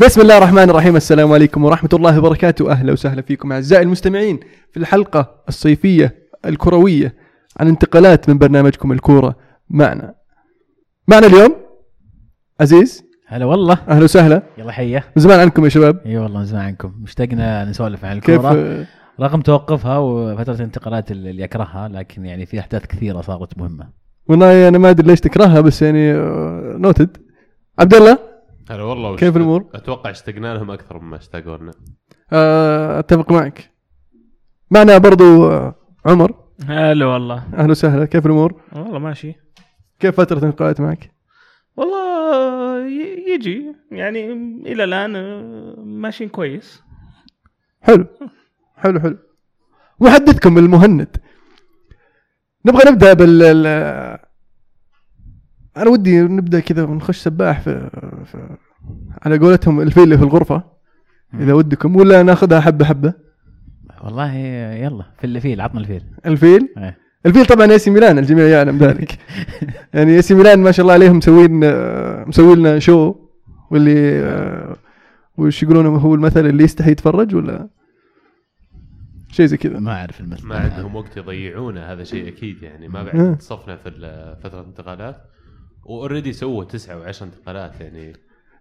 بسم الله الرحمن الرحيم. السلام عليكم ورحمة الله وبركاته. أهلا وسهلا فيكم أعزائي المستمعين في الحلقة الصيفية الكروية عن انتقالات من برنامجكم الكورة معنا. معنا اليوم عزيز. هلا والله. أهلا وسهلا. يلا حيه من زمان عنكم يا شباب؟ إي والله من زمان عنكم. مشتقنا نسولف عن كيف؟ الكورة. رغم توقفها وفترة الانتقالات اللي يكرهها لكن يعني في أحداث كثيرة صارت مهمة. والله أنا ما أدري ليش تكرهها بس يعني نوتد عبد الله؟ هلا والله وش- كيف الأمور؟ أتوقع اشتقنا لهم أكثر مما اشتاقوا لنا آه، أتفق معك. معنا برضو آه، عمر. هلا والله. أهلا وسهلا. كيف الأمور؟ والله ماشي. كيف فترة الانتقالات معك؟ والله يجي. يعني إلى الآن آه، ماشيين كويس. حلو. حلو حلو. محدثكم المهند. نبغى نبدأ بال ال- أنا ودي نبدأ كذا ونخش صباح في, في على قولتهم الفيل اللي في الغرفة. إذا ودكم. ولا ناخذها حبة حبة. والله يلا في الفيل عطنا الفيل. الفيل؟ إيه. الفيل طبعا إي سي ميلان الجميع يعلم ذلك. يعني إي سي ميلان ما شاء الله عليهم مسوين آه، مسوي لنا شو واللي آه، وش يقولون هو المثل اللي يستحي يتفرج ولا؟ شيء زي كذا. ما أعرف المثل. ما عندهم وقت يضيعونه هذا شيء أكيد يعني. ما. بعد صفنا في فترة الانتقالات. وأوريدي سووا تسعة وعشر انتقالات يعني.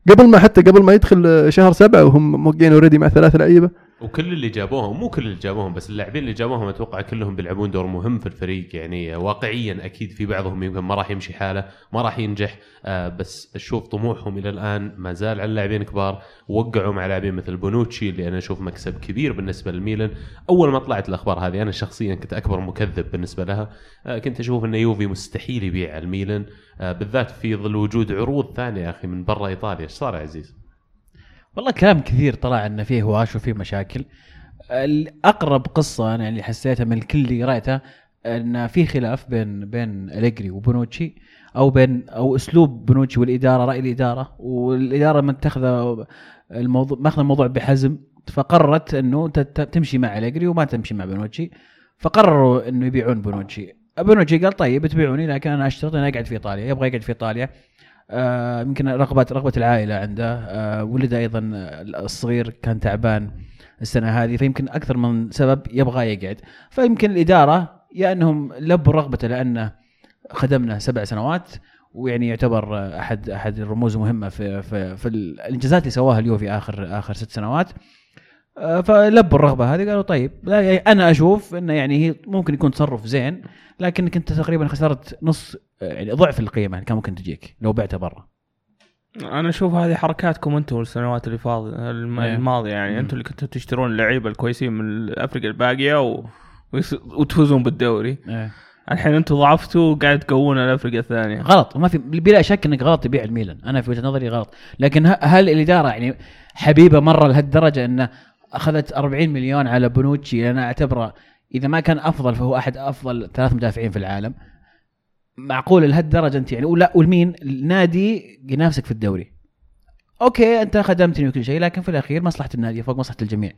قبل ما حتى قبل ما يدخل شهر سبعة وهم موقعين أوريدي مع ثلاث لعيبة وكل اللي جابوهم مو كل اللي جابوهم بس اللاعبين اللي جابوهم أتوقع كلهم بيلعبون دور مهم في الفريق. يعني واقعيا أكيد في بعضهم يمكن ما راح يمشي حاله ما راح ينجح آه بس أشوف طموحهم إلى الآن ما زال على لاعبين كبار. وقعوا مع لاعبين مثل بونوتشي اللي أنا أشوف مكسب كبير بالنسبة للميلان. أول ما طلعت الأخبار هذه أنا شخصيا كنت أكبر مكذب بالنسبة لها. آه كنت أشوف إن يوفي مستحيل يبيع الميلان. آه بالذات في ظل وجود عروض ثانية يا أخي من برا إيطاليا. إيش صار يا عزيز؟ والله كلام كثير طلع انه فيه هواش وفيه مشاكل. الأقرب قصة أنا اللي حسيتها من الكل اللي قريته إن في خلاف بين بين أليجري وبونوتشي أو بين أو أسلوب بونوتشي والإدارة رأي الإدارة. والإدارة متخذة الموضوع مأخذ الموضوع بحزم. فقررت إنه تمشي مع أليجري وما تمشي مع بونوتشي. فقرروا إنه يبيعون بونوتشي. بونوتشي قال طيب تبيعوني لكن أنا أشترط إني أقعد في إيطاليا. يبغى يقعد في إيطاليا. يمكن رغبه رغبة العائلة عنده. آه، ولد أيضا الصغير كان تعبان السنة هذه فيمكن أكثر من سبب يبغى يقعد. فيمكن الإدارة يا أنهم لبوا رغبته لأنه خدمنا سبع سنوات ويعني يعتبر آه، احد أحد الرموز المهمة في في, في الإنجازات اللي سواها اليوفي اخر آخر ست سنوات. آه، فلبوا الرغبة هذه قالوا طيب لا يعني أنا أشوف إنه يعني هي ممكن يكون تصرف زين لكنك أنت تقريبا خسرت نص آه، يعني ضعف القيمة اللي كان ممكن تجيك لو بعتها برا. أنا أشوف هذه حركاتكم أنتم السنوات اللي فاض إيه. الماضية يعني. أنتم اللي كنتوا تشترون اللعيبة الكويسين من أفريقيا الباقية و... وتفوزون بالدوري. إيه. الحين أنتم ضعفتوا وقاعد تقوون الفرق الثانية. غلط. ما في بلا شك إنك غلط تبيع الميلان. أنا في وجهة نظري غلط. لكن هل الإدارة يعني خبيبة مرة لهالدرجة انه أخذت 40 مليون على بونوتشي؟ لأن أعتبره إذا ما كان أفضل فهو أحد أفضل ثلاث مدافعين في العالم. معقول لهالدرجة أنت يعني؟ ولا ولمين؟ لنادي ينافسك في الدوري. أوكي أنت خدمتني وكل شيء لكن في الأخير مصلحة النادي فوق مصلحة الجميع.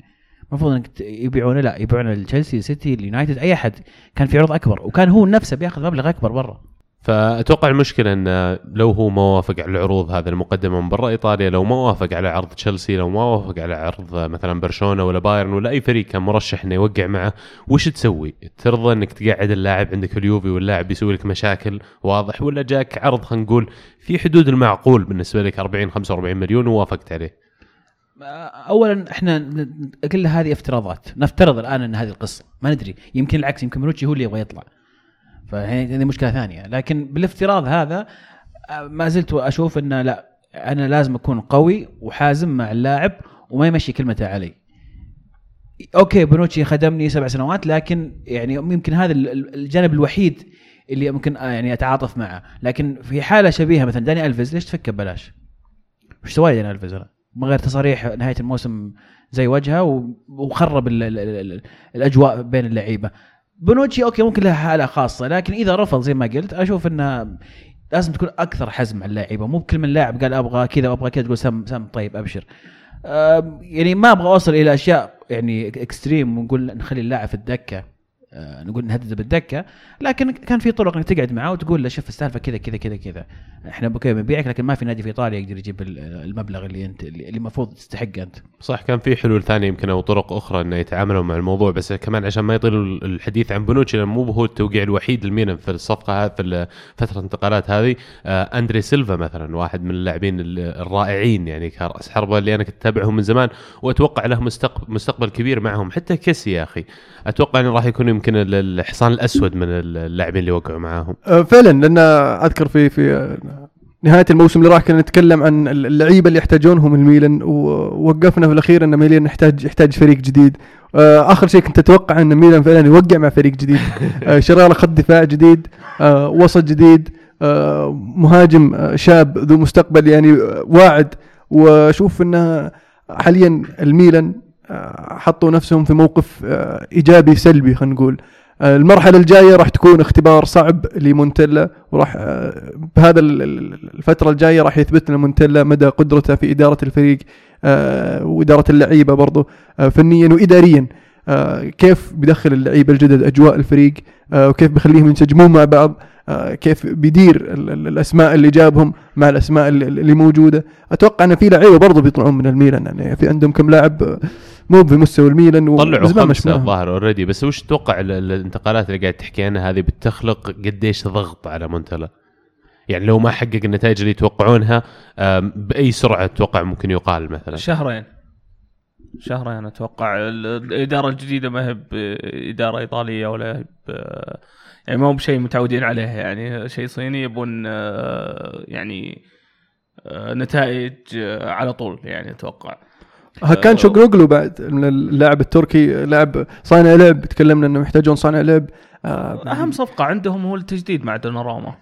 المفروض إنك يبيعونه لا يبيعونه لتشيلسي سيتي يونايتد أي أحد. كان في عرض أكبر وكان هو نفسه بياخذ مبلغ أكبر برا. فأتوقع المشكلة انه لو هو ما وافق على العروض هذه المقدمة من برا إيطاليا لو ما وافق على عرض تشيلسي لو ما وافق على عرض مثلا برشلونة ولا بايرن ولا أي فريق كان مرشح إنه يوقع معه وش تسوي؟ ترضى إنك تقعد اللاعب عندك اليوفي واللاعب بيسوي لك مشاكل واضح ولا جاك عرض خلينا نقول في حدود المعقول بالنسبة لك 40 45 مليون ووافقت عليه؟ اولا إحنا كل هذه افتراضات. نفترض الآن إن هذه القصة. ما ندري. يمكن العكس يمكن بونوتشي هو اللي يبغى يطلع. فهذه مشكلة ثانية لكن بالافتراض هذا آه، ما زلت أشوف إنه لا أنا لازم أكون قوي وحازم مع اللاعب وما يمشي كلمته علي أوكي بونوتشي خدمني سبع سنوات لكن يعني يمكن هذا ال- ال- الجانب الوحيد اللي ممكن آه، يعني أتعاطف معه لكن في حالة شبيهة مثلا داني ألفيز ليش تفكه ببلاش؟ وش سوى داني ألفيز أنا؟ من غير تصاريح نهاية الموسم زي وجهه وخرب ال ال ال ال الأجواء بين اللعيبة بونوتشي أوكي ممكن لها حالة خاصة لكن إذا رفض زي ما قلت أشوف إنه لازم تكون أكثر حزم على اللعيبة. مو بكل من لاعب قال أبغى كذا وابغى كذا تقول سم سم طيب أبشر. يعني ما أبغى أوصل إلى أشياء يعني extreme ونقول نخلي اللاعب في الدكة. نقول نهدده بالدكة لكن كان في طرق إنك تقعد معاه وتقول له شوف السالفة كذا كذا كذا كذا. إحنا أوكي بنبيعك لكن ما في نادي في إيطاليا يقدر يجيب ال- المبلغ اللي انت اللي المفروض تستحقه أنت. صح كان في حلول ثانية يمكن أو طرق أخرى إنه يتعاملوا مع الموضوع بس كمان عشان ما يطيل الحديث عن بونوتشي لأنه مو هو التوقيع الوحيد لميلان في الصفقة في فترة الانتقالات هذه. آه أندري سيلفا مثلا واحد من اللاعبين ال- الرائعين يعني كرأس حربة اللي أنا كنت أتابعهم من زمان وأتوقع له مستقبل كبير معهم. حتى كيسي يا أخي أتوقع إنه راح يكون يمكن ال- الحصان الأسود من اللاعبين اللي وقعوا معاهم. آه، فعلا لأن أذكر في في نهاية الموسم اللي راح كنا نتكلم عن اللعيبة اللي يحتاجونهم الميلان ووقفنا في الأخير إن ميلان يحتاج يحتاج فريق جديد. آه، آخر شيء كنت أتوقع إن ميلان فعلا يوقع مع فريق جديد. شراء له خط دفاع جديد وسط جديد مهاجم شاب ذو مستقبل يعني واعد. وأشوف انه حاليا الميلان حطوا نفسهم في موقف آه، إيجابي سلبي خلينا نقول. آه، المرحلة الجاية راح تكون اختبار صعب لمونتيلا وراح آه، بهذا ال- ال- الفترة الجاية راح يثبت لنا مونتيلا مدى قدرته في إدارة الفريق آه، وإدارة اللعيبة برضو آه، فنيا وإداريا. آه، كيف بيدخل اللعيبة الجدد أجواء الفريق؟ آه، وكيف بيخليهم ينسجمون مع بعض؟ آه، كيف بيدير ال- ال- الأسماء اللي جابهم مع الأسماء اللي- موجودة؟ أتوقع أن في لعيبة برضو بيطلعون من الميلان يعني في عندهم كم لاعب آه، مو في مستوى الميلان طلعوا خمسة. الظاهر اوريدي بس وش تتوقع ال- ال- الانتقالات اللي قاعد تحكي عنها هذه بتخلق قديش ضغط على مونتلا يعني لو ما حقق النتائج اللي يتوقعونها بأي سرعة تتوقع ممكن يقال مثلا؟ شهرين. شهرين أتوقع. ال- الإدارة الجديدة ما هي باداره إيطالية ولا يعني ما هو بشيء متعودين عليه. يعني شيء صيني يبون آه، يعني آه، نتائج آه، على طول يعني أتوقع. هاكان شالهانوغلو بعد من اللاعب التركي لاعب صانع لعب تكلمنا انه يحتاجون صانع لعب. آه، أهم صفقة عندهم هو التجديد مع دوناروما.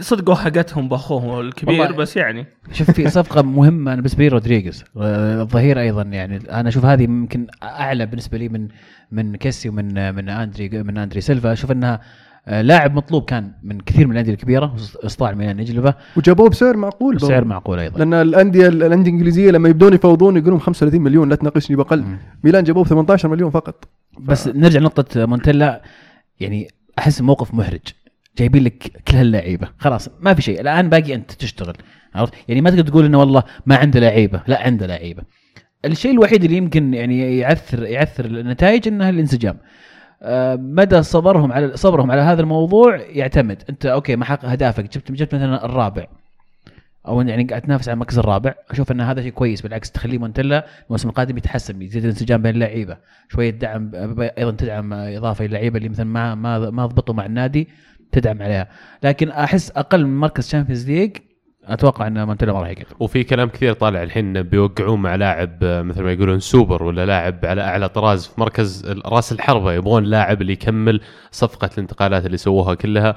صدقوا حقتهم بأخوهم الكبير بس يعني. شوف في صفقة مهمة أنا بالنسبة لي رودريغيز آه، الظهير أيضا يعني. أنا أشوف هذه يمكن أعلى بالنسبة لي من من كيسي ومن من أندري من أندري سيلفا. أشوف إنها آه، لاعب مطلوب كان من كثير من الأندية الكبيرة استطاع الميلان يجلبه وجابوه بسعر معقول بسعر. معقول أيضا. لأن الأندية الأندية الإنجليزية لما يبدون يفوضون يقولون 35 مليون لا تناقشني بأقل. ميلان جابوه ب 18 مليون فقط. بس نرجع لنقطة مونتيلا. يعني أحس موقف محرج. جايبين لك كل هاللعيبة. خلاص ما في شيء. الآن باقي أنت تشتغل. عرفت؟ يعني ما تقدر تقول إنه والله ما عنده لعيبة. لا عنده لعيبة. الشيء الوحيد اللي يمكن يعني يعثر يعثر النتائج إنها الانسجام. آه، مدى صبرهم على صبرهم على هذا الموضوع يعتمد. انت أوكي ما حقق اهدافك جبت جبت مثلا الرابع. أو يعني قاعد تنافس على المركز الرابع. أشوف إن هذا شيء كويس بالعكس تخليه مونتلا الموسم القادم يتحسن يزيد الانسجام بين اللعيبة. شوية دعم أيضا تدعم إضافة للعيبه اللي مثلا ما ما ما ضبطوا مع النادي تدعم عليها. لكن أحس أقل من مركز Champions League أتوقع إن مونتلا ما راح يقدر. وفي كلام كثير طالع الحين بيوقعون مع لاعب آه، مثل ما يقولون سوبر ولا لاعب على أعلى طراز في مركز راس الحربة. يبغون لاعب اللي يكمل صفقة الانتقالات اللي سووها كلها.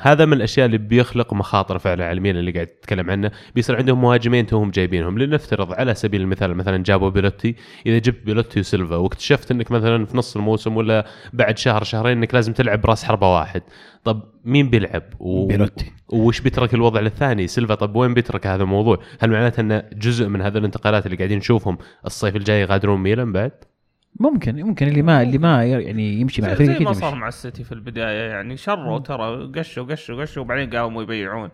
هذا من الأشياء اللي بيخلق مخاطر فعلا على الميلان اللي قاعد تتكلم عنه. بيصير عندهم مهاجمين توهم جايبينهم. لنفترض على سبيل المثال مثلا جابوا بيلوتي. إذا جبت بيلوتي وسيلفا واكتشفت إنك مثلا في نص الموسم ولا بعد شهر شهرين إنك لازم تلعب راس حربة واحد. طب مين بيلعب؟ و... بيلوتي. وش بيترك الوضع للثاني؟ سيلفا طب وين بيترك هذا الموضوع؟ هل معناته أن جزء من هذه الانتقالات اللي قاعدين نشوفهم الصيف الجاي يغادرون ميلان بعد؟ ممكن ممكن اللي ما اللي ما يعني يمشي مع الفريق زي ما. صار مع السيتي في البداية يعني شروا ترى قشوا قشوا قشوا وبعدين قاموا يبيعون.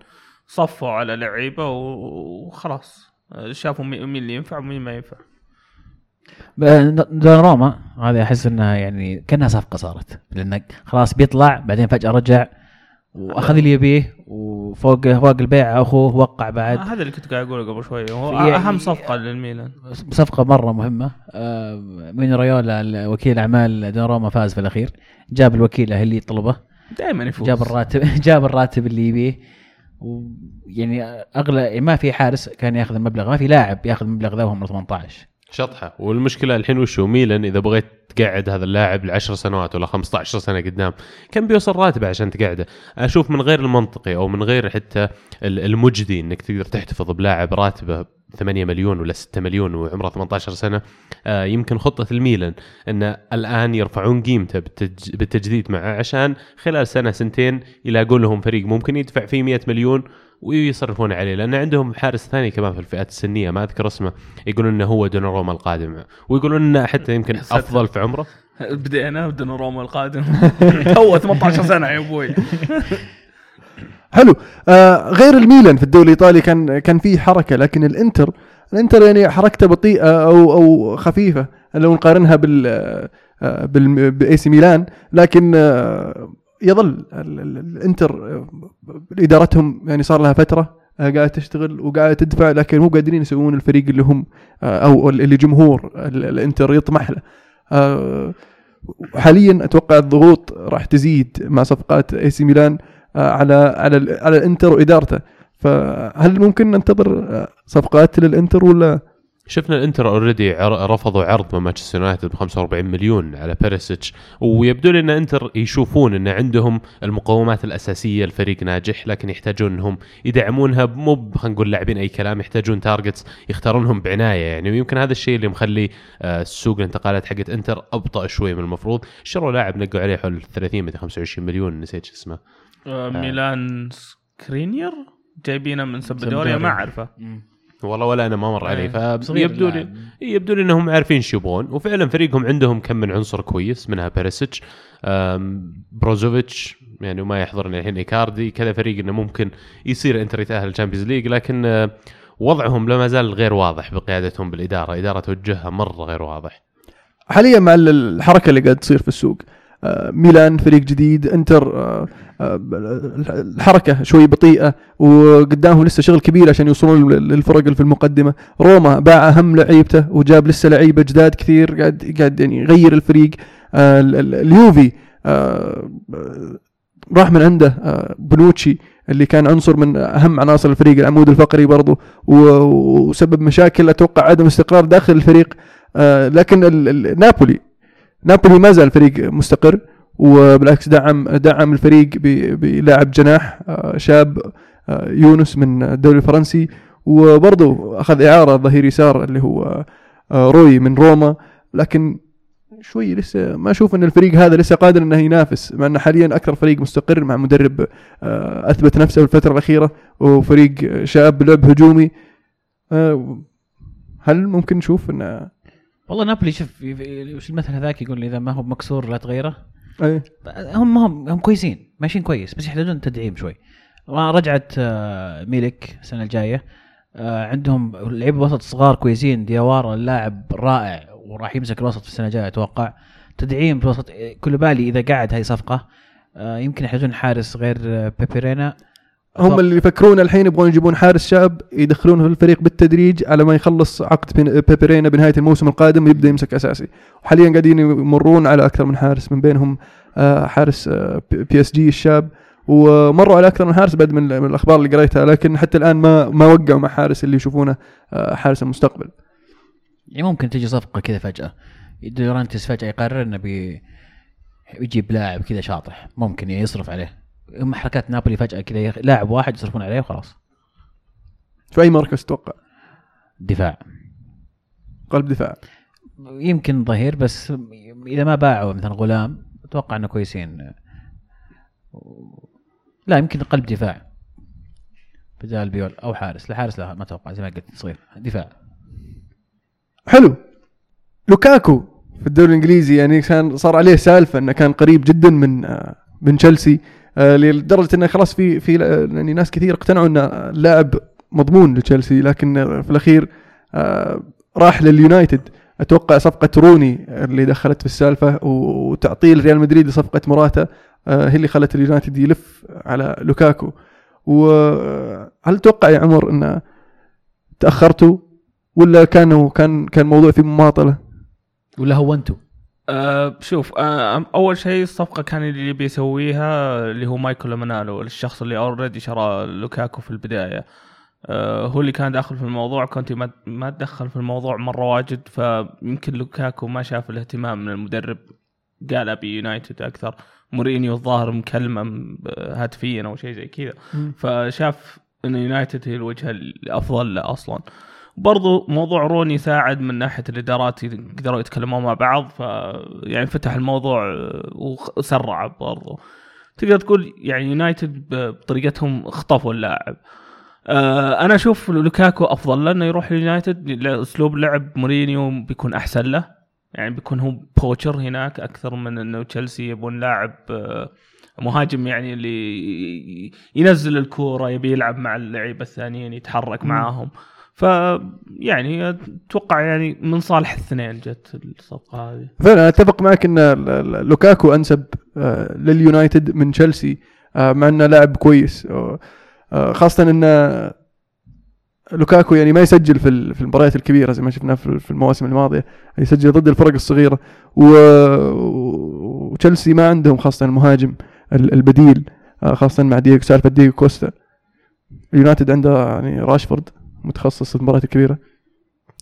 صفوا على لعيبة وخلاص. شافوا مين اللي ينفع ومين ما ينفع. دوناروما هذه أحس إنها يعني كأنها صفقة صارت. لأنه خلاص بيطلع بعدين فجأة رجع وأخذ اللي يبيه وفوق فوق البيع أخوه وقع بعد. هذا اللي كنت قاعد أقوله قبل شوي هو أهم صفقة للميلان. صفقة مرة مهمة. آه، مين ريولا وكيل أعمال دوناروما فاز في الأخير. جاب الوكيل اللي يطلبه. دائما يفوز. جاب الراتب جاب الراتب اللي يبيه. ويعني اغلى ما في حارس كان ياخذ المبلغ ما في لاعب ياخذ المبلغ ذا وهم 18 شطحة. والمشكلة الحين وشو؟ ميلان إذا بغيت تقعد هذا اللاعب ل 10 سنوات ولا 15 سنة قدام كم بيوصل راتبه عشان تقعده؟ أشوف من غير المنطقي أو من غير حتى ال- المجدي إنك تقدر تحتفظ بلاعب راتبه 8 مليون ولا 6 مليون وعمره 18 سنة يمكن خطة الميلان إن الآن يرفعون قيمته بالتج- بالتجديد معه عشان خلال سنة سنتين يلاقون لهم فريق ممكن يدفع فيه 100 مليون ويصرفون عليه لأن عندهم حارس ثاني كمان في الفئات السنية ما أذكر اسمه يقولون إنه هو دوناروما القادم ويقولون إنه حتى يمكن. أفضل في عمره. بدينا بدون روما القادم. تو 18 سنة يا أبوي. حلو. آه غير الميلان في الدوري الإيطالي كان كان في حركة لكن الإنتر الانتر يعني حركته بطيئة أو أو خفيفة لو نقارنها بال بال بإي سي ميلان لكن آه، يظل ال- ال- الإنتر آه، إدارتهم يعني صار لها فترة آه، قاعدة تشتغل وقاعدة تدفع لكن مو قادرين يسوون الفريق اللي هم أو اللي جمهور ال- الإنتر يطمح له. حاليا أتوقع الضغوط راح تزيد مع صفقات أي سي ميلان على على على الإنتر وإدارته. فهل ممكن ننتظر صفقات للإنتر ولا؟ شفنا الإنتر already رفضوا عرض من مانشستر يونايتد ب 45 مليون على بيريسيتش ويبدو لي إن إنتر يشوفون إن عندهم المقومات الأساسية لفريق ناجح لكن يحتاجون إنهم يدعمونها مو خلينا نقول لاعبين أي كلام يحتاجون targets يختارونهم بعناية يعني. ويمكن هذا الشيء اللي مخلي آه، سوق الانتقالات حقت إنتر أبطأ شوي من المفروض. شروا لاعب نقوا عليه حول 30 2 25 مليون نسيت شو اسمه. آه، ميلان سكرينير؟ جايبينه من سامبدوريا. ما أعرفه والله ولا أنا ما مر علي إيه. فيبدو لي. يبدو لي إنهم عارفين شو يبغون وفعلا فريقهم عندهم كم من عنصر كويس منها بيريسيتش بروزوفيتش يعني وما يحضرني الحين إيكاردي كذا فريق إنه ممكن يصير إنتر يتأهل ال Champions League لكن آه، وضعهم لا ما زال غير واضح بقيادتهم بالإدارة إدارة توجهها مرة غير واضح حاليا مع ال- الحركة اللي قاعد تصير في السوق ميلان فريق جديد انتر آه، آه، الحركة شوي بطيئة وقدامهم لسه شغل كبير عشان يوصلون لل- للفرق اللي في المقدمة. روما باع أهم لعيبته وجاب لسه لعيبة جداد كثير قاعد قاعد يعني يغير الفريق. آه، ال- ال- اليوفي راح من عنده بنوتشي اللي كان عنصر من أهم عناصر الفريق العمود الفقري برضه وسبب مشاكل أتوقع عدم استقرار داخل الفريق. لكن نابولي نابولي ما زال فريق مستقر وبالعكس دعم دعم الفريق بلاعب جناح آه، شاب آه، يونس من الدوري الفرنسي وبرضه أخذ إعارة ظهير يسار اللي هو آه، روي من روما. لكن شوي لسه ما أشوف إن الفريق هذا لسه قادر إنه ينافس مع إنه حاليا أكثر فريق مستقر مع مدرب أثبت نفسه في الفترة الأخيرة وفريق شاب بلعب هجومي. هل ممكن نشوف إنه والله نابولي شوف وش المثل هذاك يقول إذا ما هو مكسور لا تغيره؟ أي. هم هم هم كويسين ماشيين كويس بس يحتاجون تدعيم شوي. رجعت آه، ميلك السنة الجاية آه، عندهم لعيبه وسط صغار كويسين ديوارا اللاعب رائع وراح يمسك الوسط في السنة الجاية أتوقع. تدعيم في الوسط كولبالي إذا قعد هاي صفقة آه، يمكن يحتاجون حارس غير بيبي رينا هم اللي يفكرون الحين يبغون يجيبون حارس شاب يدخلونه في الفريق بالتدريج على ما يخلص عقد بيبي رينا بنهاية الموسم القادم ويبدأ يمسك أساسي. وحاليا قاعدين يمرون على أكثر من حارس من بينهم آه، حارس آه، PSG الشاب ومروا على أكثر من حارس بعد من الأخبار اللي قريتها لكن حتى الآن ما ما وقعوا مع حارس اللي يشوفونه آه، حارس المستقبل. يعني ممكن تجي صفقة كذا فجأة. دورانتس فجأة يقرر إنه بي يجيب لاعب كذا شاطح. ممكن يصرف عليه. هم حركات نابولي فجأة كذا لاعب واحد يصرفون عليه وخلاص. في أي مركز تتوقع دفاع. قلب دفاع. يمكن ظهير بس إذا ما باعوا مثلا غلام أتوقع إنه كويسين. لا يمكن قلب دفاع. بدال بيول أو حارس. لا حارس لا ما أتوقع زي ما قلت صغير. دفاع. حلو. لوكاكو في الدوري الإنجليزي يعني كان صار عليه سالفة إنه كان قريب جدا من آه، من تشيلسي. لدرجة انه خلاص في في يعني ناس كثير اقتنعوا انه اللاعب مضمون لتشيلسي لكن في الأخير آه، راح لليونايتد. أتوقع صفقة روني اللي دخلت في السالفة وتعطيل ريال مدريد لصفقة موراتا آه، هي اللي خلت اليونايتد يلف على لوكاكو. وهل تتوقع يا عمر انه تأخرتوا ولا كانوا كان كان موضوع في مماطلة؟ ولا هو انتو أه شوف أه أول شيء الصفقة كان اللي يبي يسويها اللي هو مايكل إيمينالو الشخص اللي already شرى لوكاكو في البداية. أه هو اللي كان داخل في الموضوع كونتي ما ما تدخل في الموضوع مرة واجد فيمكن لوكاكو ما شاف الاهتمام من المدرب قال أبي يونايتد أكثر. مورينيو الظاهر مكلمه هاتفيا أو شيء زي كذا. فشاف إن يونايتد هي الوجهه الأفضل له أصلا. برضو موضوع روني ساعد من ناحية الإدارات يقدروا يتكلمون مع بعض ف يعني فتح الموضوع وسرع برضو. تقدر تقول يعني يونايتد بطريقتهم خطفوا اللاعب. آه أنا أشوف لوكاكو أفضل له إنه يروح اليونايتد أسلوب لعب مورينيو بيكون أحسن له. يعني بيكون هو poacher هناك أكثر من إنه تشيلسي يبون لاعب آه، مهاجم يعني اللي ينزل الكورة يبي يلعب مع اللعيبة الثانيين يتحرك معاهم. ف يعني أتوقع يعني من صالح الاثنين جت الصفقة هذه. فعلا أتفق معك إن لوكاكو أنسب آه، لليونايتد من تشيلسي آه، مع إنه لاعب كويس. آه، خاصة إن لوكاكو يعني ما يسجل في في المباريات الكبيرة زي ما شفنا في المواسم الماضية. يسجل ضد الفرق الصغيرة. وتشيلسي ما عندهم خاصة المهاجم ال- البديل خاصة مع دييغو سالفة دييغو كوستا. اليونايتد عنده يعني راشفورد. متخصص في المباريات الكبيره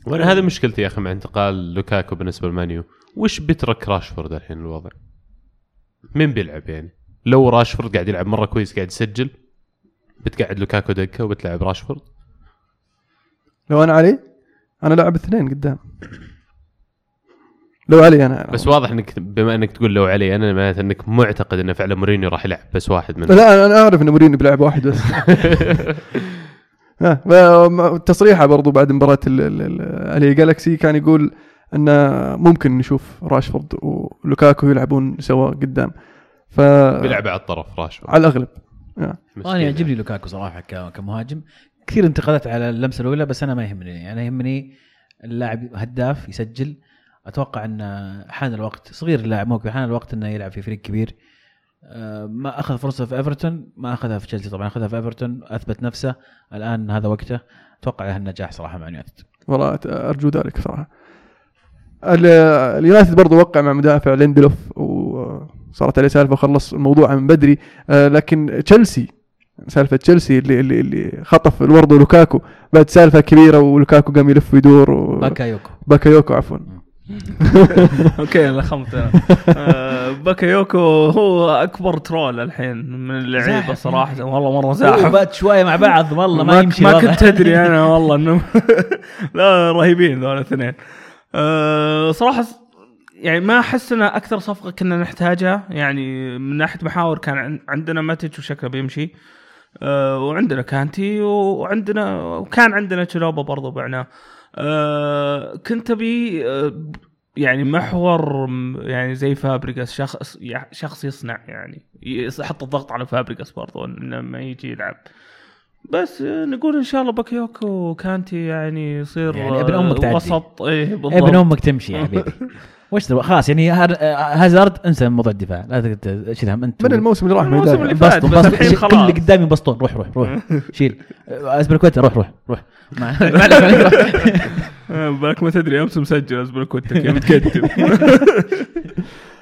وأنا هذه مشكلتي يا أخي مع انتقال لوكاكو بالنسبة للمانيو. وش بترك راشفورد الحين الوضع؟ مين بيلعب يعني؟ لو راشفورد قاعد يلعب مرة كويس قاعد يسجل بتقعد لوكاكو دكة وبتلعب راشفورد؟ لو أنا علي أنا لاعب اثنين قدام. لو علي أنا. بس واضح إنك بما إنك تقول لو علي أنا معناته إنك معتقد انه فعلا مورينيو راح يلعب بس واحد منهم. لا انا- أعرف إن مورينيو بيلعب واحد بس. تصريحة برضو بعد مباراة ال- ال- ال- الي جالكسي كان يقول إن ممكن نشوف راشفورد ولوكاكو يلعبون سوا قدام. ف بيلعب على الطرف راشفورد. على الأغلب. أنا. يعجبني لوكاكو صراحة ك- كمهاجم. كثير انتقادات على اللمسة الأولى بس أنا ما يهمني. أنا يهمني اللاعب هداف يسجل. أتوقع إن حان الوقت صغير اللاعب مو كبير، حان الوقت إنه يلعب في فريق كبير. ما أخذ فرصة في إيفرتون ما أخذها في تشيلسي طبعا أخذها في إيفرتون أثبت نفسه الآن هذا وقته. أتوقع له النجاح صراحة مع يونايتد والله أرجو ذلك صراحة. ال- اليونايتد برضو وقع مع مدافع ليندلوف وصارت عليه سالفة وخلص الموضوع من بدري. آه، لكن تشيلسي سالفة تشيلسي اللي اللي اللي خطف الورد لوكاكو بعد سالفة كبيرة ولوكاكو قام يلف ويدور و... باكايوكو. باكايوكو عفوا. okay لخمت أنا. آه، باكايوكو هو أكبر troll الحين من اللعيبة. صراحة. والله مرة زاحف. بات شوية مع بعض والله ما, يمشي ما. كنت أدري أنا والله إنه لا رهيبين ذول الاثنين. أه صراحة يعني ما أحس انها أكثر صفقة كنا نحتاجها. يعني من ناحية محاور كان عن- عندنا ماتج وشكله بيمشي. أه وعندنا كانتي وعندنا وكان عندنا تشلوبا برضو بعناه أه كنت أبي أه يعني محور يعني زي فابريجاس شخص شخص يصنع يعني يحط الضغط على فابريجاس برضو لما يجي يلعب. بس آه، نقول إن شاء الله باكيوكو وكانتي يعني يصير يعني ابن آه، تعدي. وسط. إيه بالضبط. ابن أمك تمشي يا حبيبي. وش تبغى؟ خلاص يعني هازارد انسى موضوع الدفاع. لا شيل هم انت من الموسم اللي راح ما الموسم. اللي فات بس الحين خلاص. اللي قدامي بسطون. روح روح روح. شيل. اسبركويتا روح روح. روح. ما ما عليك ما عليك روح. بالك ما تدري امس مسجل ازبلكوتك يا متقدم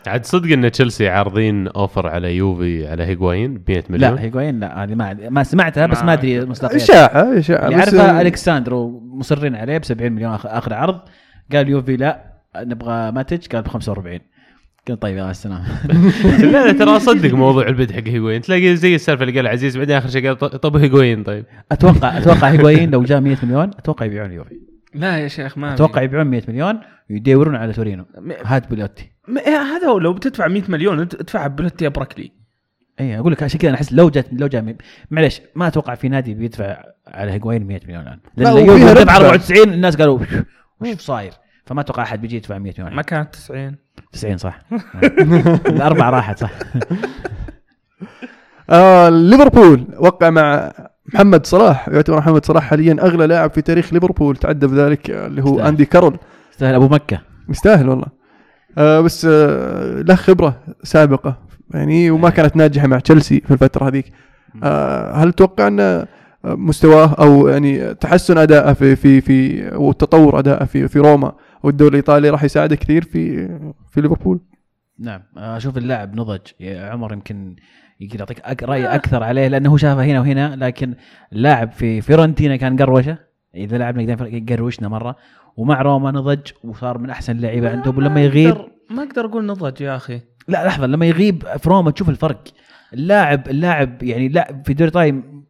عاد صدق إن تشيلسي عارضين أوفر على يوفي على هيغوايين ب 100 مليون؟ لا هيغوين لا هذه ما ما سمعتها بس ما- أدري مصداقيتها اشاعه اشاعه اللي بس- عارفه الكساندرو مصرين عليه ب 70 مليون آخر- آخر عرض. قال يوفي لا. نبغى ماتج قال ب 45 قلت طيب يا السلام لا لا ترى اصدق موضوع ال bid حق هيغوين. تلاقي زي السالفة اللي قال عزيز بعدين آخر شيء قال طب هيغوين طيب. أتوقع أتوقع هيغوين لو جاء 100 مليون أتوقع يبيعون يوفي. لا يا شيخ ما أتوقع يبيعون 100 مليون ويدورون على تورينو. هات بيلوتي ما- إيه، هذا هو لو بتدفع 100 مليون أنت ادفعها بلوتي بركلي اي أقول لك عشان كذا أنا أحس لو جت لو جاء معلش ما أتوقع في نادي بيدفع على هيغوين 100 مليون الآن. لا، لأن يوفي دفع ربح. 94 الناس قالوا وش صاير؟ فما أتوقع أحد بيجي يدفع 100 مليون ما كانت 90 90 صح. الأربعة راحت صح. آه ليفربول وقع مع محمد صلاح يعتبر محمد صلاح حاليا أغلى لاعب في تاريخ ليفربول تعدى بذلك اللي هو. أندي كارول. يستاهل أبو مكة. يستاهل والله. آه بس آه له خبرة سابقة يعني وما كانت ناجحة مع تشيلسي في الفترة هذيك. آه هل تتوقع أن مستواه أو يعني تحسن أداءه في في في وتطور أداءه في في روما؟ والدوري الإيطالي راح يساعده كثير في في ليفربول. نعم أشوف اللاعب نضج. يا عمر يمكن يقدر يعطيك رأي أكثر عليه لأنه هو شافه هنا وهنا لكن اللاعب في فيورنتينا كان قروشه. إذا لعبنا قدام قروشنا مرة ومع روما نضج وصار من أحسن اللعيبة عندهم. ولما يغيب ما أقدر أقول نضج يا أخي. لا لحظة لما يغيب في روما تشوف الفرق. اللاعب اللاعب يعني لا في دوري تايم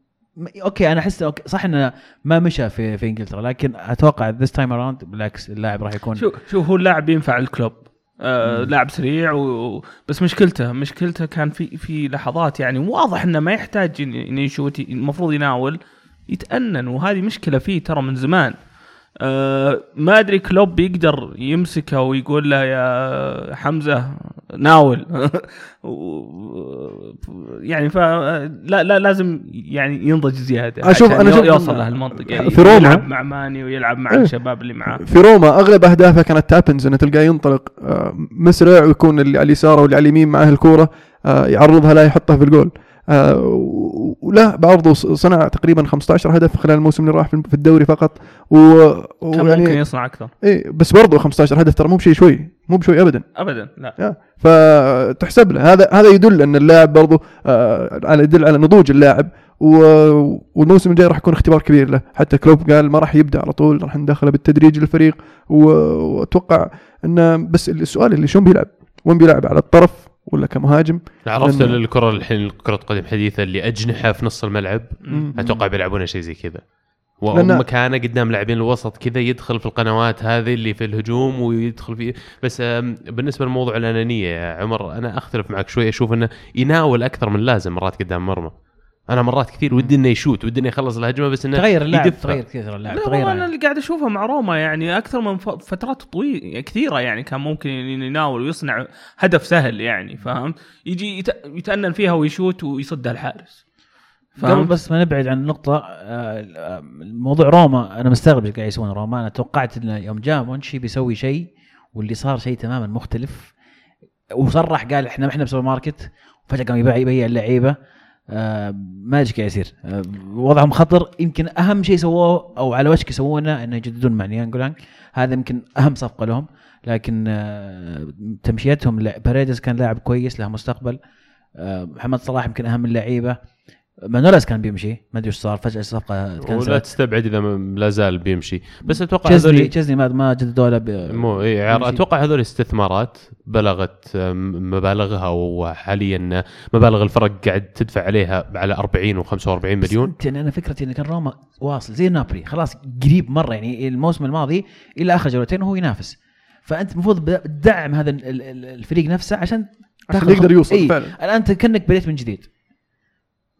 أوكي أنا أحس أوكي صح إنه ما مشى في في إنجلترا لكن أتوقع ذس تايم اراوند بالعكس اللاعب راح يكون شوف شوف هو اللاعب ينفع الكلوب. آه لاعب سريع و... بس مشكلته مشكلته كان في في لحظات يعني واضح إنه ما يحتاج انه يشوت المفروض يناول يتأنن وهذه مشكلة فيه ترى من زمان. آه ما أدري كلوب يقدر يمسكه ويقول له يا حمزة ناول. يعني ف لا لا لازم يعني ينضج زيادة عشان أنا أشوف يوصل لهالمنطق يعني في روما- يلعب مع ماني ويلعب مع إيه. الشباب اللي معاه. في روما أغلب أهدافه كانت تابنز إنه تلقاه ينطلق آه، مسرع ويكون اللي على اليسار واللي على اليمين معاه الكوره آه، يعرضها لا يحطها في الجول. و- ولا برضه صنع تقريبا 15 هدف خلال الموسم اللي راح في الدوري فقط. و... كان ممكن ويعني يصنع أكثر. إيه بس برضه 15 هدف ترى مو بشيء شوي مو بشوي ابدا. ابدا لا. فتحسب له. هذا هذا يدل أن اللاعب برضه آه، على يدل على نضوج اللاعب. والموسم الجاي راح يكون اختبار كبير له. حتى كلوب قال ما راح يبدأ على طول راح ندخله بالتدريج الفريق و- وأتوقع إنه بس السؤال اللي شلون بيلعب؟ وين بيلعب؟ على الطرف؟ ولا كمهاجم. عرفت لأن- الكرة الحين كره قدم حديثة اللي أجنحة في نص الملعب. أتوقع بيلعبون شيء زي كذا. لأن- ومكانه قدام لاعبين الوسط كذا يدخل في القنوات هذه اللي في الهجوم ويدخل في بس بالنسبة لموضوع الأنانية يا عمر أنا أختلف معك شوي أشوف إنه يناول أكثر من لازم مرات قدام مرمى. أنا مرات كثير ودي إنه يشوت ودي إنه يخلص الهجمة بس إنه تغير اللاعب يدفع. تغير كثير اللاعب لا تغير أنا يعني. اللي قاعد أشوفه مع روما يعني أكثر من فترات طويله كثيرة يعني كان ممكن يناول ويصنع هدف سهل يعني فهمت؟ يجي يت- يتأنن فيها ويشوت ويصدها الحارس قبل؟ بس ما نبعد عن النقطة آه، موضوع روما أنا مستغرب إيش قاعد يسوون روما أنا توقعت إنه يوم جاء مونشي بيسوي شيء واللي صار شيء تماما مختلف وصرح قال إحنا ما إحنا بسوبر ماركت وفجأة قام يبيع يبيع اللعيبة ما ادري إيش قاعد يصير آه، وضعهم خطر يمكن أهم شيء سووه أو على وشك يسوونه انه يجددون مع ناينجولان هذا يمكن أهم صفقة لهم. لكن آه، تمشيتهم باريديس كان لاعب كويس له مستقبل. آه، محمد صلاح يمكن أهم اللعيبة. مانولاس كان بيمشي ما أدري إيش صار فجأة الصفقه ولا تكنسلت تستبعد إذا ما- لا زال بيمشي. بس أتوقع تشيزني هذول تشيزني ما ما جددوا له مو إيه عار- بيمشي. أتوقع هذول استثمارات بلغت مبالغها وحاليا مبالغ الفرق قاعد تدفع عليها على 40 و45 بس مليون. يعني أنا فكرتي إن كان روما واصل زي نابولي خلاص قريب مرة يعني الموسم الماضي إلى آخر جولتين وهو ينافس. فأنت المفروض تدعم هذا ال- ال- الفريق نفسه عشان عشان يقدر يوصل إيه. فعلا. الآن انت كانك بديت من جديد.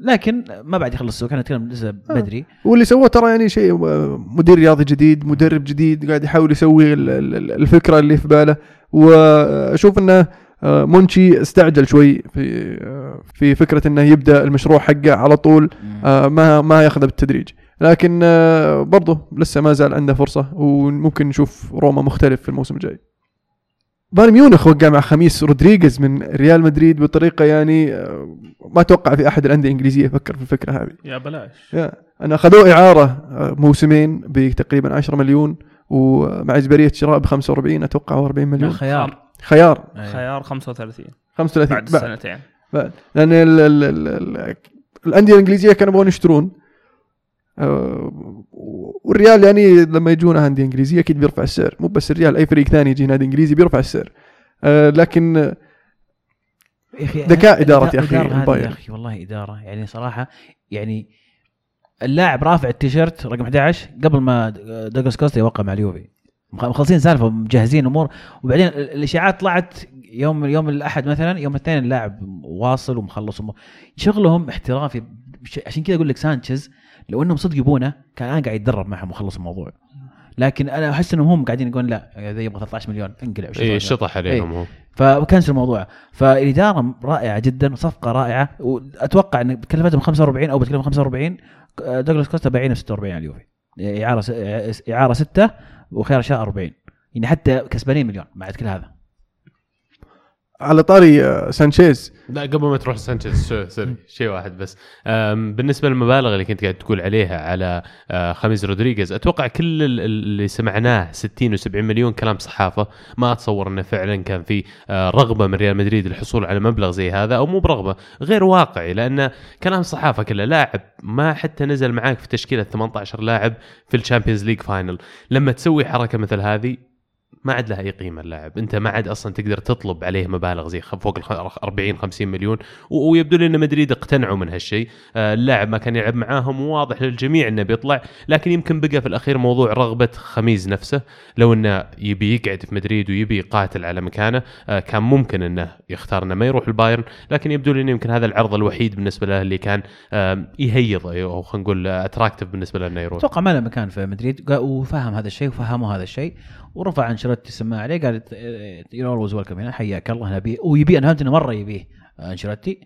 لكن ما بعد يخلص السوق إحنا نتكلم لسه بدري. واللي سواه ترى يعني شيء آه، مدير رياضي جديد مدرب جديد قاعد يحاول يسوي ال- ال- الفكرة اللي في باله. وأشوف إنه آه، مونشي استعجل شوي في آه، في فكرة إنه يبدأ المشروع حقه على طول آه، ما ما ياخذه بالتدريج. لكن آه، برضه لسه ما زال عنده فرصة وممكن نشوف روما مختلف في الموسم الجاي. بايرن ميونخ وقع مع خميس رودريغيز من ريال مدريد بطريقة يعني آه، ما أتوقع في أحد الأندية الإنجليزية يفكر في الفكرة هذه. يا بلاش. يا أنا أخذوه إعارة آه، موسمين بتقريبا 10 مليون ومع إجبارية شراء ب 45 أتوقع أو 40 لا مليون خيار. خيار. خيار 35 35 بعد بعد. السنتين بعد. لأن ال ال ال ال الأندية الإنجليزية كانوا يبغون يشترون. آه، والريال يعني لما يجونا انديه انجليزيه أكيد بيرفع السعر. مو بس الريال أي فريق ثاني يجي نادي إنجليزي بيرفع السعر. آه، لكن يا أخي ذكاء إدارة يا البايرن. يا أخي والله إدارة. يعني صراحة يعني اللاعب رافع التيشيرت رقم 11 قبل ما دوغلاس كوستا يوقع مع اليوفي. مخ- مخلصين سالفة مجهزين أمور. وبعدين ال- الإشاعات طلعت يوم يوم الأحد مثلا يوم الاثنين اللاعب واصل ومخلص شغلهم احترافي. عشان كذا أقول لك سانشيز لو انهم صدق يبونه كان الان قاعد يتدرب معهم وخلص الموضوع. لكن أنا أحس إنهم هم قاعدين يقولون لا إذا يبغى 13 مليون انقلع اي؟ الشطح عليهم هو فكنسل الموضوع. فالإدارة رائعة جدا وصفقة رائعة. وأتوقع إن كلفتهم 45 أو بتكلفهم 45 دوغلاس كوستا بايعينه ب 46 على اليوفي. إعارة إعارة 6 وخيار شراء 40 يعني حتى كسبانين مليون بعد كل هذا. على طاري آه، سانشيز. لا قبل ما تروح سانشيز sorry شيء واحد بس. بالنسبة للمبالغ اللي كنت قاعد تقول عليها على آه، خميس رودريغيز أتوقع كل ال- ال- اللي سمعناه 60 و70 مليون كلام صحافة. ما أتصور إنه فعلا كان في آه، رغبة من ريال مدريد للحصول على مبلغ زي هذا أو مو برغبة غير واقعي لأن كلام صحافة كله لاعب ما حتى نزل معاك في تشكيلة 18 لاعب في ال Champions League final. لما تسوي حركة مثل هذه ما عاد لها أي قيمة اللاعب. أنت ما عاد أصلا تقدر تطلب عليه مبالغ زي فوق ال 40 50 مليون. ويبدو لي إن مدريد اقتنعوا من هالشيء. آه، اللاعب ما كان يلعب معاهم وواضح للجميع إنه بيطلع. لكن يمكن بقى في الأخير موضوع رغبة خميس نفسه. لو إنه يبي يقعد في مدريد ويبي يقاتل على مكانه آه، كان ممكن إنه يختار إنه ما يروح البايرن. لكن يبدو لي انه يمكن هذا العرض الوحيد بالنسبة له اللي كان آم، يهيض أو خلينا نقول attractive بالنسبة له إنه يروح. أتوقع ما له مكان في مدريد. وفهم هذا الشيء وفهموا هذا الشيء. ورفع أنشيلوتي السماعة عليه قال you always welcome هنا حياك الله نبيه ويبي أنا فهمت إنه مرة يبيه أنشيلوتي.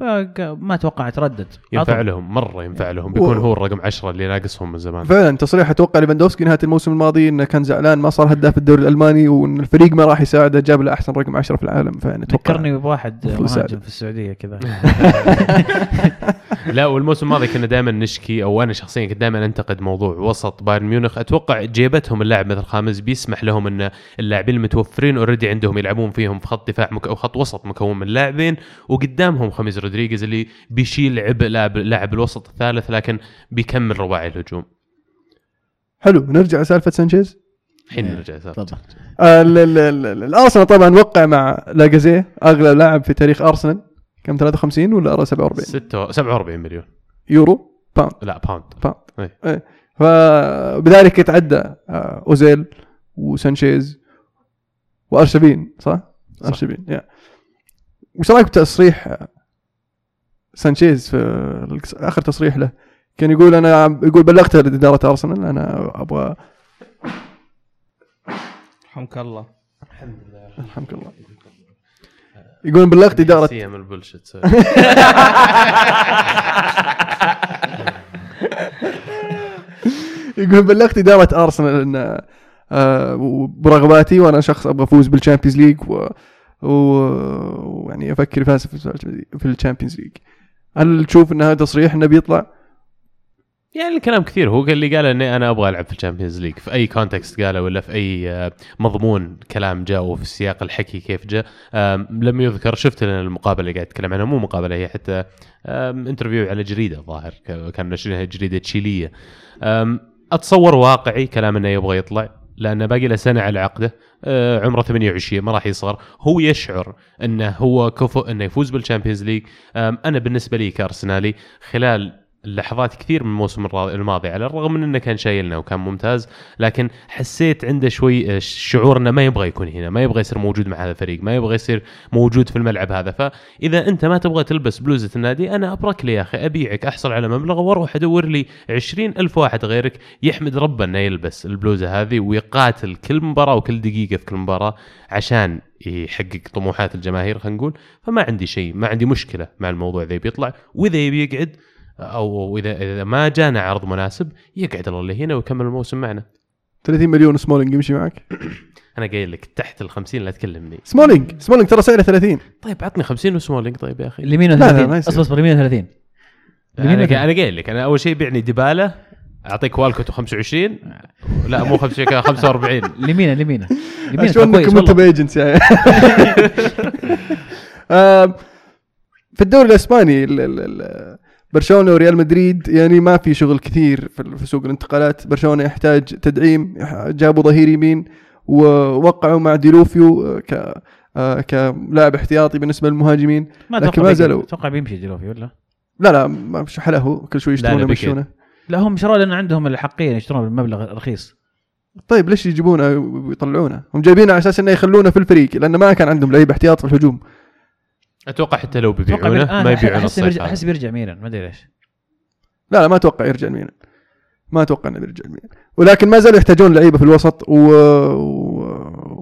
فما أتوقع تردد ينفع لهم مرة ينفع لهم بيكون و- هو الرقم 10 اللي ناقصهم من زمان. فعلا تصريح أتوقع ليفاندوفسكي نهاية الموسم الماضي إنه كان زعلان ما صار هداف الدوري الألماني وإن الفريق ما راح يساعده جاب له أحسن رقم 10 في العالم فيعني أتوقع. ذكرني بواحد مهاجم. في السعودية كذا. لا والموسم الماضي كنا دائما نشكي أو أنا شخصيا كنت دائما أنتقد موضوع وسط بايرن ميونخ. أتوقع جيبتهم اللاعب مثل خميس بيسمح لهم إن اللاعبين المتوفرين already عندهم يلعبون فيهم في خط دفاع مك... أو خط وسط مكون من لاعبين وقدامهم خميس رودريغيز اللي بيشيل عبء لاعب لاعب الوسط الثالث لكن بيكمل رباعي الهجوم. حلو نرجع لسالفة سانشيز؟ الحين إيه، نرجع سالفة. تفضل. آه، ال- ال- ال- ال- الأرسنال طبعا وقع مع لاكازيت اغلى لاعب في تاريخ أرسنال. كم؟ 53 ولا 47 ستة 47 مليون. يورو؟ pound. لا pound. pound. إيه. إيه. فبذلك يتعدى آه، أوزيل وسانشيز وأرشفين صح؟ صح. أرشفين يا وش رأيك بتصريح آه، سانشيز في آخر تصريح له؟ كان يقول أنا يقول بلغت اداره أرسنال أنا أبغى رحمك الله الحمد لله. يقول بلغت اداره same bullshit يقول بلغت اداره أرسنال إن آه، برغباتي وأنا شخص أبغى أفوز بال Champions League و و- ويعني أفكر في ال Champions League. هل تشوف إن هذا تصريح إنه بيطلع؟ يعني الكلام كثير. هو اللي قال إني أنا أبغى ألعب في ال Champions League. في أي context قاله ولا في أي آه، مضمون كلام جاء وفي سياق الحكي كيف جاء لم يذكر. شفت المقابلة اللي قاعد يتكلم عنها. مو مقابلة هي حتى interview على جريدة الظاهر ك- كان ناشرينها جريدة تشيلية. أتصور واقعي كلام إنه يبغى يطلع لأنه باقي له سنة على عقده. آه، عمره 28 ما راح يصغر. هو يشعر إنه هو كفؤ إنه يفوز بال Champions League. أنا بالنسبة لي كأرسنالي خلال لحظات كثير من الموسم الماضي على الرغم من إنه كان شايلنا وكان ممتاز لكن حسيت عنده شوي آه، شعور إنه ما يبغى يكون هنا ما يبغى يصير موجود مع هذا الفريق ما يبغى يصير موجود في الملعب هذا. فإذا أنت ما تبغى تلبس بلوزة النادي أنا أبرك لي يا أخي أبيعك أحصل على مبلغ وأروح أدور لي عشرين ألف واحد غيرك يحمد ربه إنه يلبس البلوزة هذه ويقاتل كل مباراة وكل دقيقة في كل مباراة عشان يحقق طموحات الجماهير خلينا نقول. فما عندي شيء ما عندي مشكلة مع الموضوع ذا بيطلع وإذا يبي يقعد أو اذا إذا ما جانا عرض مناسب يقعد الله اللي هنا ويكمل الموسم معنا. 30 مليون سمولينج يمشي معك؟ أنا قايل لك تحت ال 50 لا تكلمني. سمولينج! سمولينج ترى سعره 30 طيب عطني 50 وسمولينج طيب يا أخي. لا، 30 ما يصير. اصبر اصبر اليمين 30 أنا أنا قايل لك أنا أول شيء بيعني ديبالا أعطيك والكوت 25 لا مو 25 كان 45 اليمين اليمين اليمين أشوف كان كويس انكم أنتم يعني في الدوري الإسباني ال- ال- ال- برشلونة وريال مدريد يعني ما في شغل كثير في سوق الانتقالات برشلونة يحتاج تدعيم جابوا ظهير يمين ووقعوا مع ديلوفيو آه، كلاعب احتياطي بالنسبة للمهاجمين ما لكن ما زالوا. أتوقع بيمشي ديلوفيو ولا لا لا ما مش حله كل شوي يشترونه. يمشونه لا هم شروه لأن عندهم الأحقية يشترون بمبلغ رخيص طيب ليش يجيبونه ويطلعونه؟ هم جايبينه على أساس إنه يخلونه في الفريق لأنه ما كان عندهم لعيبة احتياط في الهجوم أتوقع حتى لو بيبيعونه بالآن ما يبيعون أحس الصيف بيرجع. أحس بيرجع ميلان ما أدري ليش. لا لا ما أتوقع يرجع الميلان ما أتوقع إنه بيرجع الميلان ولكن ما زالوا يحتاجون لعيبة في الوسط و... و...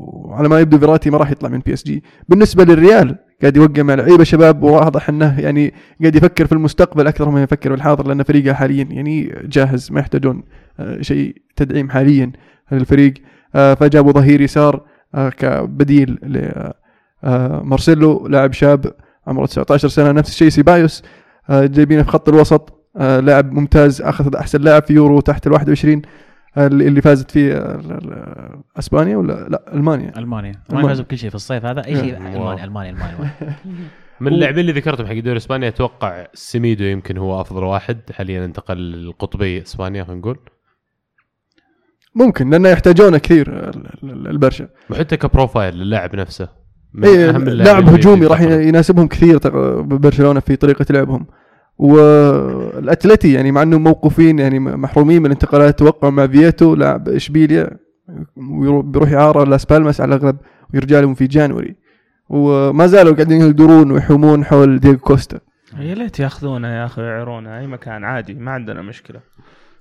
وعلى ما يبدو فيراتي ما راح يطلع من PSG بالنسبة للريال قاعد يوقع مع لعيبة شباب وواضح إنه يعني قاعد يفكر في المستقبل أكثر ما يفكر في الحاضر لأن فريقه حاليا يعني جاهز ما يحتاجون آه، شيء تدعيم حاليا للفريق. آه، فجابوا ظهير يسار آه، كبديل لمارسيلو لاعب شاب عمره 19 سنة نفس الشيء سيبايوس. آه، جايبينه في خط الوسط. آه، لاعب ممتاز أخذ أحسن لاعب في يورو تحت ال 21 آه، اللي اللي فازت فيه آه، أسبانيا ولا؟ لا ألمانيا. ألمانيا. ألمانيا. ألمانيا. فازوا بكل شيء في الصيف هذا. اي شيء wow. ألمانيا ألمانيا ألمانيا. من اللاعبين اللي ذكرتهم حق الدوري الاسباني أتوقع سيميدو يمكن هو أفضل واحد. حاليا انتقل القطبي إسبانيا خلينا نقول. ممكن لأنه يحتاجونه كثير ال- ال- البرشا. وحتى ك profile للاعب نفسه. إيه لاعب هجومي راح. يناسبهم كثير برشلونه في طريقة لعبهم. والأتلتي يعني مع انهم موقوفين يعني محرومين من الانتقالات وقعوا مع فييتو لاعب إشبيليا بيروح اعاره لاس بالماس على الأغلب ويرجع لهم في January. وما زالوا قاعدين يدورون ويحومون حول دييغو كوستا. يا ليت ياخذونه يا أخي ويعيرونه أي مكان عادي ما عندنا مشكلة.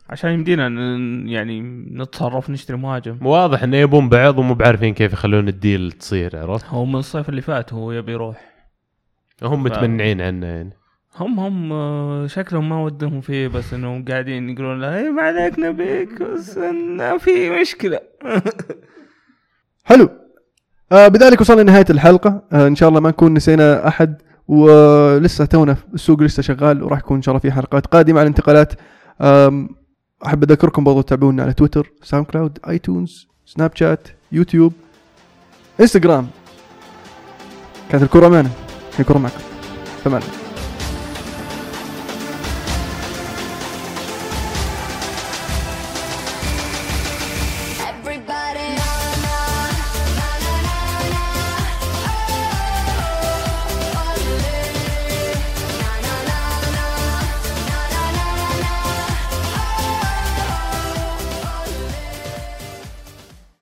عشان يمدينا ن- يعني نتصرف نشتري مهاجم. واضح انه يبون بعض ومو بعارفين كيف يخلون الديل تصير عرفت؟ هو من الصيف اللي فات هو يبي يروح. هم ف- متمنعين عنه يعني. هم هم آه، شكلهم ما ودهم فيه بس إنهم قاعدين يقولون له اي ما عليك نبيك بس إنه في مشكلة. حلو. آه بذلك وصلنا لنهاية الحلقة. آه إن شاء الله ما نكون نسينا أحد ولسه تونا السوق لسه شغال وراح يكون إن شاء الله في حلقات قادمة عن الانتقالات. آم، أحب أذكركم برضو تتابعونا على Twitter SoundCloud iTunes Snapchat YouTube Instagram. كانت الكرة معنا. الكرة معكم. تمام.